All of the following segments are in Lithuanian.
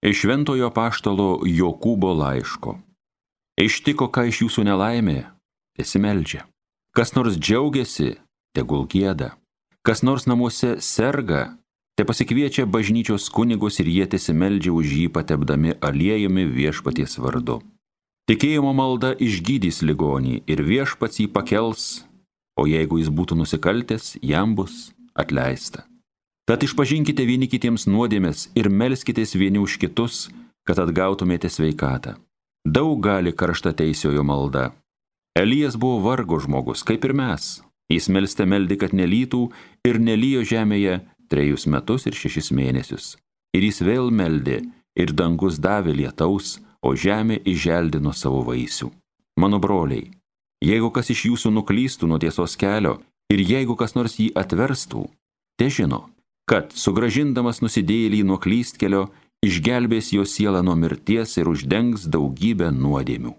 Iš šventojo paštalo Jokūbo laiško. Ištiko ką iš jūsų nelaimė, esimeldžia. Kas nors džiaugiasi, tegul gėda. Kas nors namuose serga, te pasikviečia bažnyčios kunigus ir jie tesimeldžia už jį patepdami aliejumi viešpaties vardu. Tikėjimo malda išgydys ligonį ir viešpats jį pakels, o jeigu jis būtų nusikaltęs, jam bus atleista. Tad išpažinkite vieni kitiems nuodėmės ir melskitės vieni už kitus, kad atgautumėte sveikatą. Daug gali karšta teisiojo malda. Elijas buvo vargo žmogus, kaip ir mes. Jis melstė meldi, kad nelytų ir nelyjo žemėje trejus metus ir šešis mėnesius. Ir jis vėl meldė, ir dangus davė lietaus, o žemė išželdino savo vaisių. Mano broliai, jeigu kas iš jūsų nuklystų nuo tiesos kelio ir jeigu kas nors jį atverstų, te žino, kad, sugražindamas nusidėjėlį nuo klystkelio, išgelbės jo sielą nuo mirties ir uždengs daugybę nuodėmių.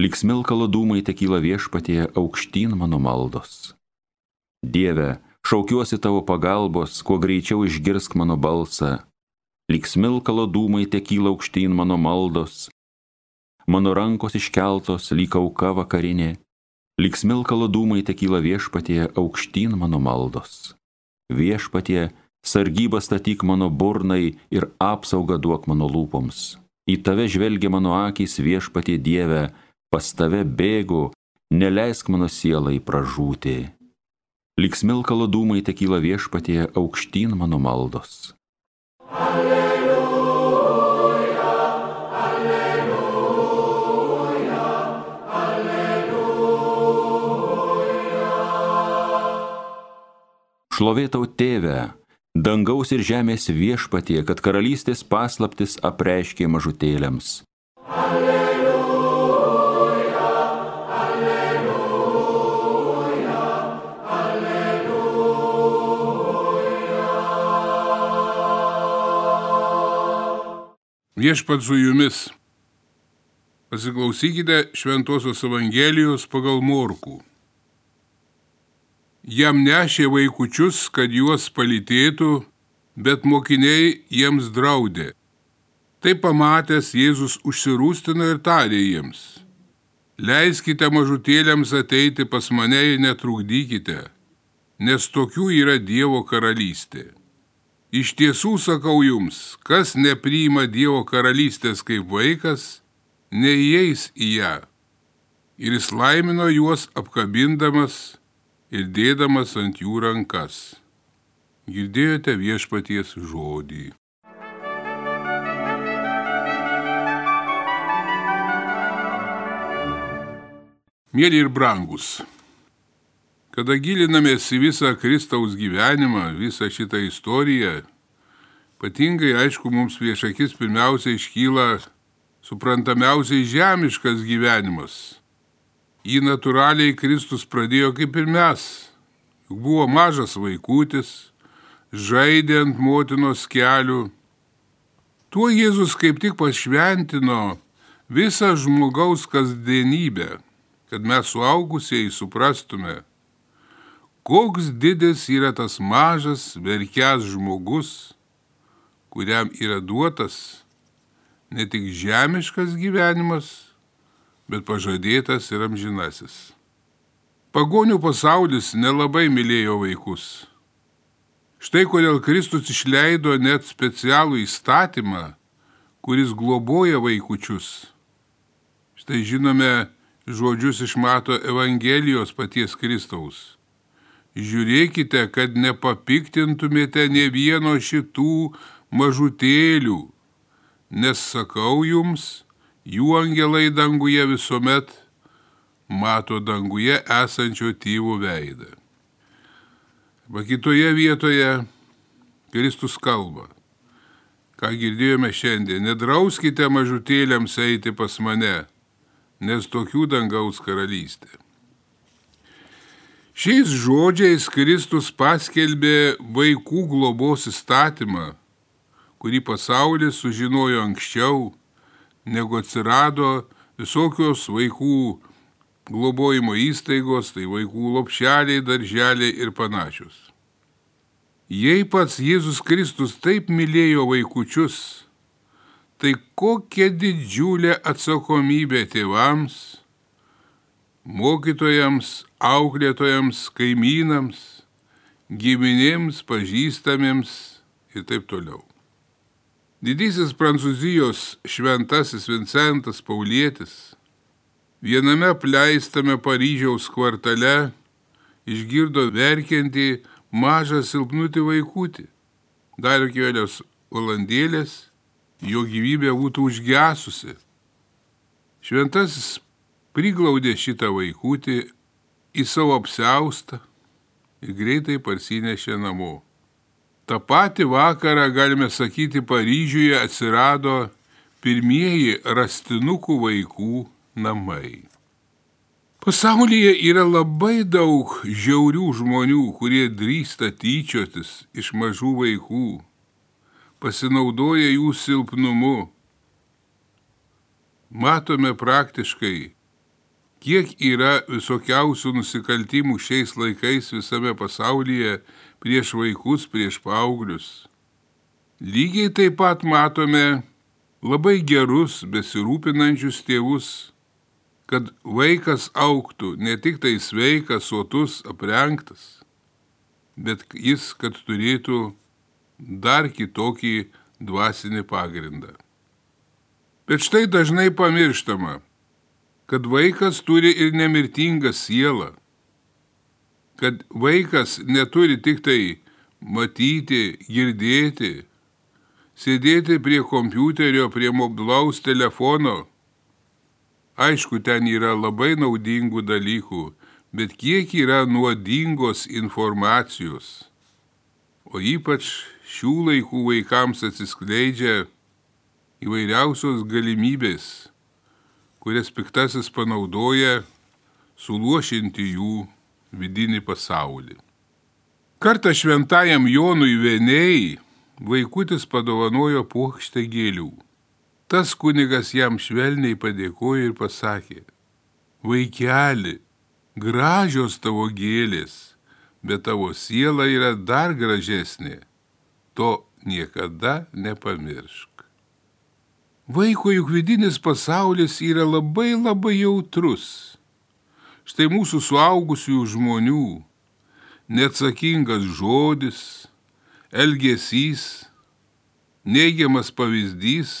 Lik smilkalo dūmai tekyla viešpatie aukštyn mano maldos. Dieve, šaukiuosi tavo pagalbos, kuo greičiau išgirsk mano balsą. Lik smilkalo dūmai tekyla aukštyn mano maldos. Mano rankos iškeltos, lyg auka vakarinė, Lik smilkalo dūmai tekyla viešpatie aukštyn mano maldos. Viešpatie, sargybą statyk mano burnai ir apsaugą duok mano lūpoms. Į tave žvelgia mano akys viešpatie Dieve, pas tave bėgu, neleisk mano sielai pražūti. Lik smilkalo dūmai tekyla viešpatie aukštyn mano maldos. Alleluja. Šlovėtau tėve, dangaus ir žemės viešpatie, kad karalystės paslaptis apreiškė mažutėlėms. Alleluja, alleluja, alleluja. Viešpat su jumis. Pasiklausykite Šventojios Evangelijos pagal Morkų. Jam nešė vaikučius, kad juos palytėtų, bet mokiniai jiems draudė. Tai pamatęs Jėzus užsirūstino ir tarė jiems. Leiskite mažutėliams ateiti pas mane ir netrukdykite, nes tokių yra Dievo karalystė. Iš tiesų sakau jums, kas nepriima Dievo karalystės kaip vaikas, neįeis į ją. Ir jis laimino juos apkabindamas ir dėdamas ant jų rankas. Girdėjote viešpaties žodį. Mėly ir brangus, kada gilinamės į visą Kristaus gyvenimą, visą šitą istoriją, ypatingai aišku mums prieš akis pirmiausia iškyla suprantamiausiai žemiškas gyvenimas jį natūraliai Kristus pradėjo kaip ir mes. Juk buvo mažas vaikutis, žaidė ant motinos kelių. Tuo Jėzus kaip tik pašventino visą žmogaus kasdienybę, kad mes suaugusieji suprastume, koks didis yra tas mažas, verkęs žmogus, kuriam yra duotas ne tik žemiškas gyvenimas, bet pažadėtas ir amžinasis. Pagonių pasaulis nelabai mylėjo vaikus. Štai kodėl Kristus išleido net specialų įstatymą, kuris globoja vaikučius. Štai žinome žodžius iš Mato Evangelijos paties Kristaus. Žiūrėkite, kad nepapiktintumėte ne vieno šitų mažutėlių, nes sakau jums, jų angelai danguje visuomet mato danguje esančio tėvo veidą. Va kitoje vietoje Kristus kalba, ką girdėjome šiandien, nedrauskite mažutėliams eiti pas mane, nes tokių dangaus karalystė. Šiais žodžiais Kristus paskelbė vaikų globos įstatymą, kurį pasaulis sužinojo anksčiau negu atsirado visokios vaikų globojimo įstaigos, tai vaikų lopšeliai, darželiai ir panašius. Jei pats Jėzus Kristus taip mylėjo vaikučius, tai kokia didžiulė atsakomybė tėvams, mokytojams, auklėtojams, kaimynams, giminėms, pažįstamiems ir taip toliau. Didysis Prancūzijos šventasis Vincentas Paulietis viename apleistame Paryžiaus kvartale išgirdo verkiantį mažą silpnutį vaikutį. Dar kelios valandėlės jo gyvybė būtų užgesusi. Šventasis priglaudė šitą vaikutį į savo apseustą ir greitai parsinešė namo. Ta pati vakarą, galime sakyti, Paryžiuje atsirado pirmieji rastinukų vaikų namai. Pasaulyje yra labai daug žiaurių žmonių, kurie drįsta tyčiotis iš mažų vaikų, pasinaudoja jų silpnumu. Matome praktiškai, kiek yra visokiausių nusikaltimų šiais laikais visame pasaulyje prieš vaikus, prieš paauglius. Lygiai taip pat matome labai gerus, besirūpinančius tėvus, kad vaikas auktų ne tik tai sveikas, sotus, aprengtas, bet jis, kad turėtų dar kitokį dvasinį pagrindą. Bet štai dažnai pamirštama, kad vaikas turi ir nemirtingą sielą, kad vaikas neturi tik tai matyti, girdėti, sėdėti prie kompiuterio, prie mobilaus telefono Aišku, ten yra labai naudingų dalykų, bet kiek yra nuodingos informacijos. O ypač šių laikų vaikams atsiskleidžia įvairiausios galimybės, kurias piktasis panaudoja suluošinti jų vidinį pasaulį. Kartą šventajam Jonui Venėjai vaikutis padovanojo puokštę gėlių. Tas kunigas jam švelniai padėkojo ir pasakė, vaikeli, gražios tavo gėlės, bet tavo siela yra dar gražesnė, to niekada nepamiršk. Vaiko juk vidinis pasaulis yra labai labai jautrus. Štai mūsų suaugusių žmonių neatsakingas žodis, elgesys, neigiamas pavyzdys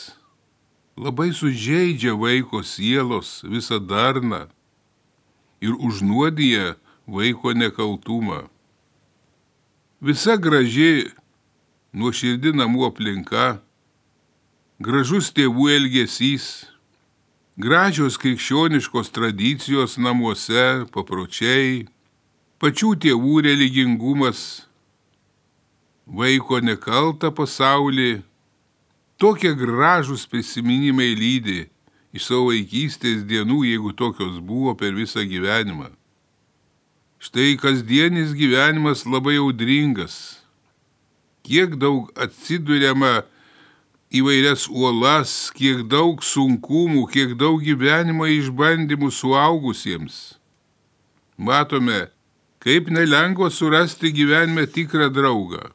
labai sužeidžia vaiko sielos visą darną ir užnuodija vaiko nekaltumą. Visa graži nuoširdį namų aplinka, gražus tėvų elgesys, gražios krikščioniškos tradicijos namuose, papročiai, pačių tėvų religingumas, vaiko nekaltą pasaulį Tokie gražūs prisiminimai lydi iš savo vaikystės dienų, jeigu tokios buvo per visą gyvenimą. Štai kasdienis gyvenimas labai audringas. Kiek daug atsidūrėma įvairias uolas, kiek daug sunkumų, kiek daug gyvenimo išbandymų suaugusiems. Matome, kaip nelengva surasti gyvenime tikrą draugą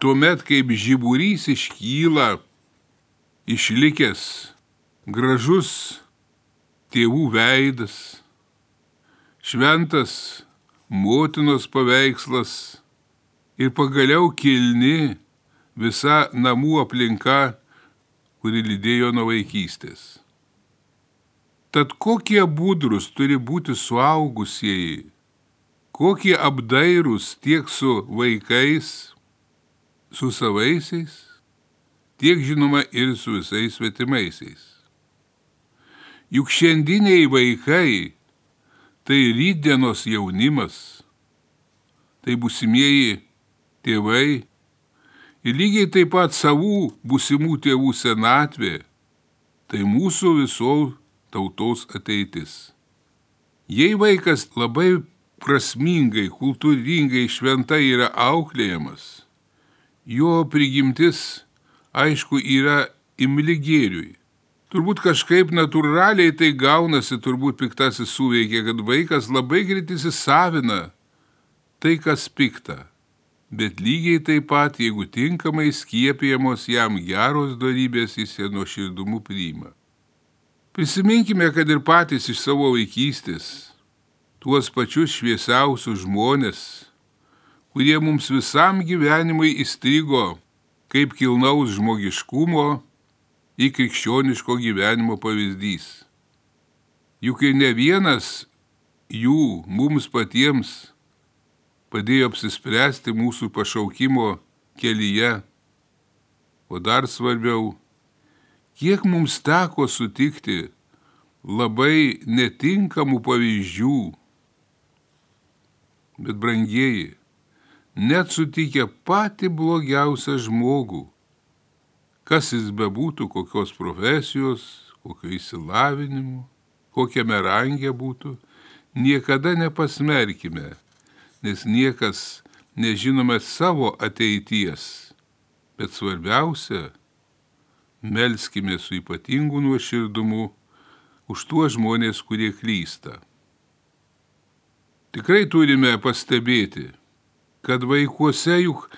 tuomet kaip žiburys iškyla išlikęs gražus tėvų veidas, šventas motinos paveikslas ir pagaliau kilni visa namų aplinka, kuri lydėjo nuo vaikystės. Tad kokie budrus turi būti suaugusieji, kokie apdairūs tiek su vaikais, su savaisiais, tiek žinoma ir su visais svetimaisiais. Juk šiandieniai vaikai tai rydienos jaunimas, tai busimieji tėvai ir lygiai taip pat savų busimų tėvų senatvė, tai mūsų visų tautos ateitis. Jei vaikas labai prasmingai, kultūringai, šventai yra auklėjamas, jo prigimtis, aišku, yra imli gėriui, Turbūt kažkaip natūraliai tai gaunasi, turbūt piktasis suveikia, kad vaikas labai greit įsisavina tai, kas pikta. Bet lygiai taip pat, jeigu tinkamai skiepijamos jam geros darybės, jis ją nuo širdumų priima. Prisiminkime, kad ir patys iš savo vaikystės, tuos pačius šviesiausius žmonės, kurie mums visam gyvenimui įstrigo kaip kilnaus žmogiškumo į krikščioniško gyvenimo pavyzdys. Juk ir ne vienas jų mums patiems padėjo apsispręsti mūsų pašaukimo kelyje. O dar svarbiau, kiek mums teko sutikti labai netinkamų pavyzdžių. Bet brangieji, net sutikę patį blogiausią žmogų, kas jis bebūtų, kokios profesijos, kokio įsilavinimo, kokiame rangė būtų, niekada nepasmerkime nes niekas nežinome savo ateities. Bet svarbiausia, melskime su ypatingu nuoširdumu už tuos žmonės, kurie klysta. Tikrai turime pastebėti, kad vaikuose juk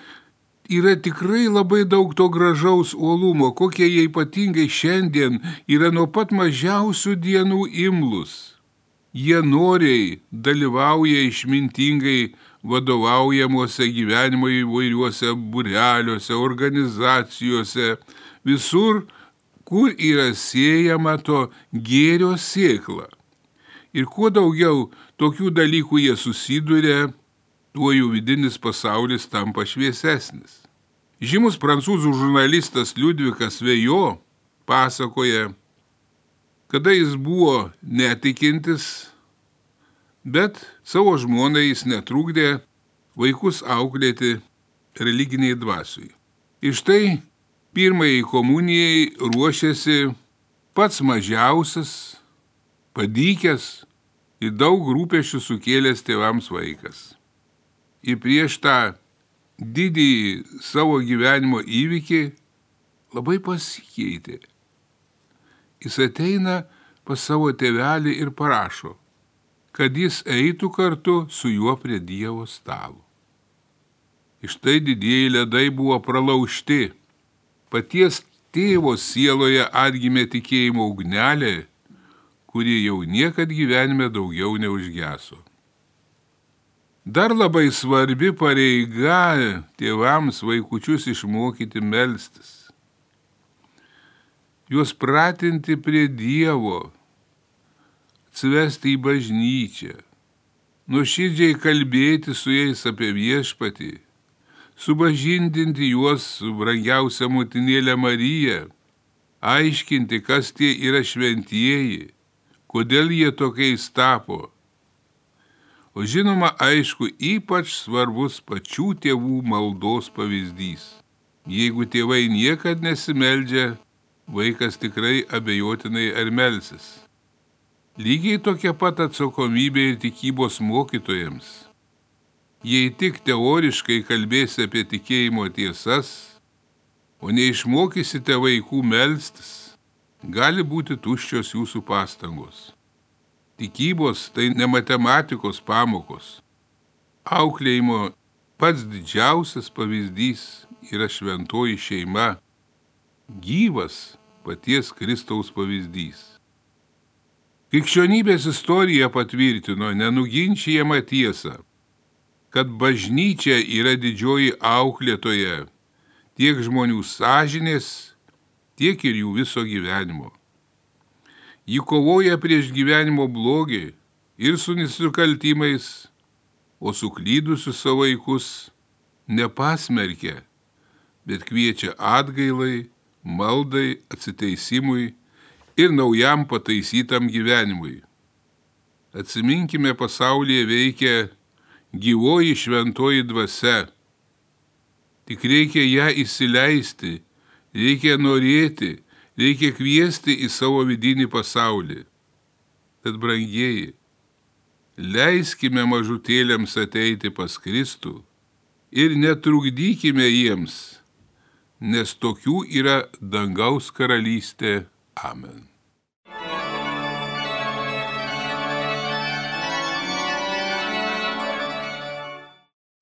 yra tikrai labai daug to gražaus uolumo, kokie jie ypatingai šiandien yra nuo pat mažiausių dienų imlus jie noriai dalyvauja išmintingai vadovaujamuose gyvenimo įvairiuose bureliuose, organizacijose, visur, kur yra siejama to gėrio sėkla. Ir kuo daugiau tokių dalykų jie susiduria, tuo jų vidinis pasaulis tampa šviesesnis. Žymus prancūzų žurnalistas Liudvikas Vejo pasakoja, kada jis buvo netikintis, bet savo žmonai jis netrukdė vaikus auklėti religiniai dvasiui. Iš tai pirmajai komunijai ruošiasi pats mažiausias, padykęs ir daug rūpešių sukėlęs tėvams vaikas. Ir prieš tą didįjį savo gyvenimo įvykį labai pasikeitė jis ateina pas savo tėvelį ir parašo, kad jis eitų kartu su juo prie Dievo stalo. Iš tai didieji ledai buvo pralaužti, paties tėvo sieloje atgimė tikėjimo ugnelė, kuri jau niekad gyvenime daugiau neužgeso. Dar labai svarbi pareiga tėvams vaikučius išmokyti melstis juos pratinti prie Dievo, atsivesti į bažnyčią, nuoširdžiai kalbėti su jais apie viešpatį, subažindinti juos su brangiausia motinėlė Marija, aiškinti, kas tie yra šventieji, kodėl jie tokiais tapo. O žinoma, aišku, ypač svarbus pačių tėvų maldos pavyzdys. Jeigu tėvai niekad nesimeldžia, vaikas tikrai abejotinai ar melsis. Lygiai tokia pat atsakomybė ir tikybos mokytojams. Jei tik teoriškai kalbėsi apie tikėjimo tiesas, o neišmokysite vaikų melstis, gali būti tuščios jūsų pastangos. Tikybos tai ne matematikos pamokos. Auklėjimo pats didžiausias pavyzdys yra šventoji šeima gyvas paties Kristaus pavyzdys. Krikščionybės istorija patvirtino nenuginčiamą tiesą, kad bažnyčia yra didžioji auklėtoja tiek žmonių sąžinės, tiek ir jų viso gyvenimo. Ji kovoja prieš gyvenimo blogį ir su nusikaltimais, o suklydusius savo vaikus nepasmerkia, bet kviečia atgailai maldai, atsiteisimui ir naujam pataisytam gyvenimui. Atsiminkime, pasaulyje veikia gyvoji šventoji dvasia. Tik reikia ją įsileisti, reikia norėti, reikia kviesti į savo vidinį pasaulį. Tad brangieji, leiskime mažutėliams ateiti pas Kristų ir netrukdykime jiems nes tokių yra dangaus karalystė. Amen.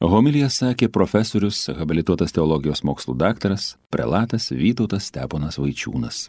Homilija sakė profesorius, habilituotas teologijos mokslų daktaras, prelatas Vytautas Steponas Vaičiūnas.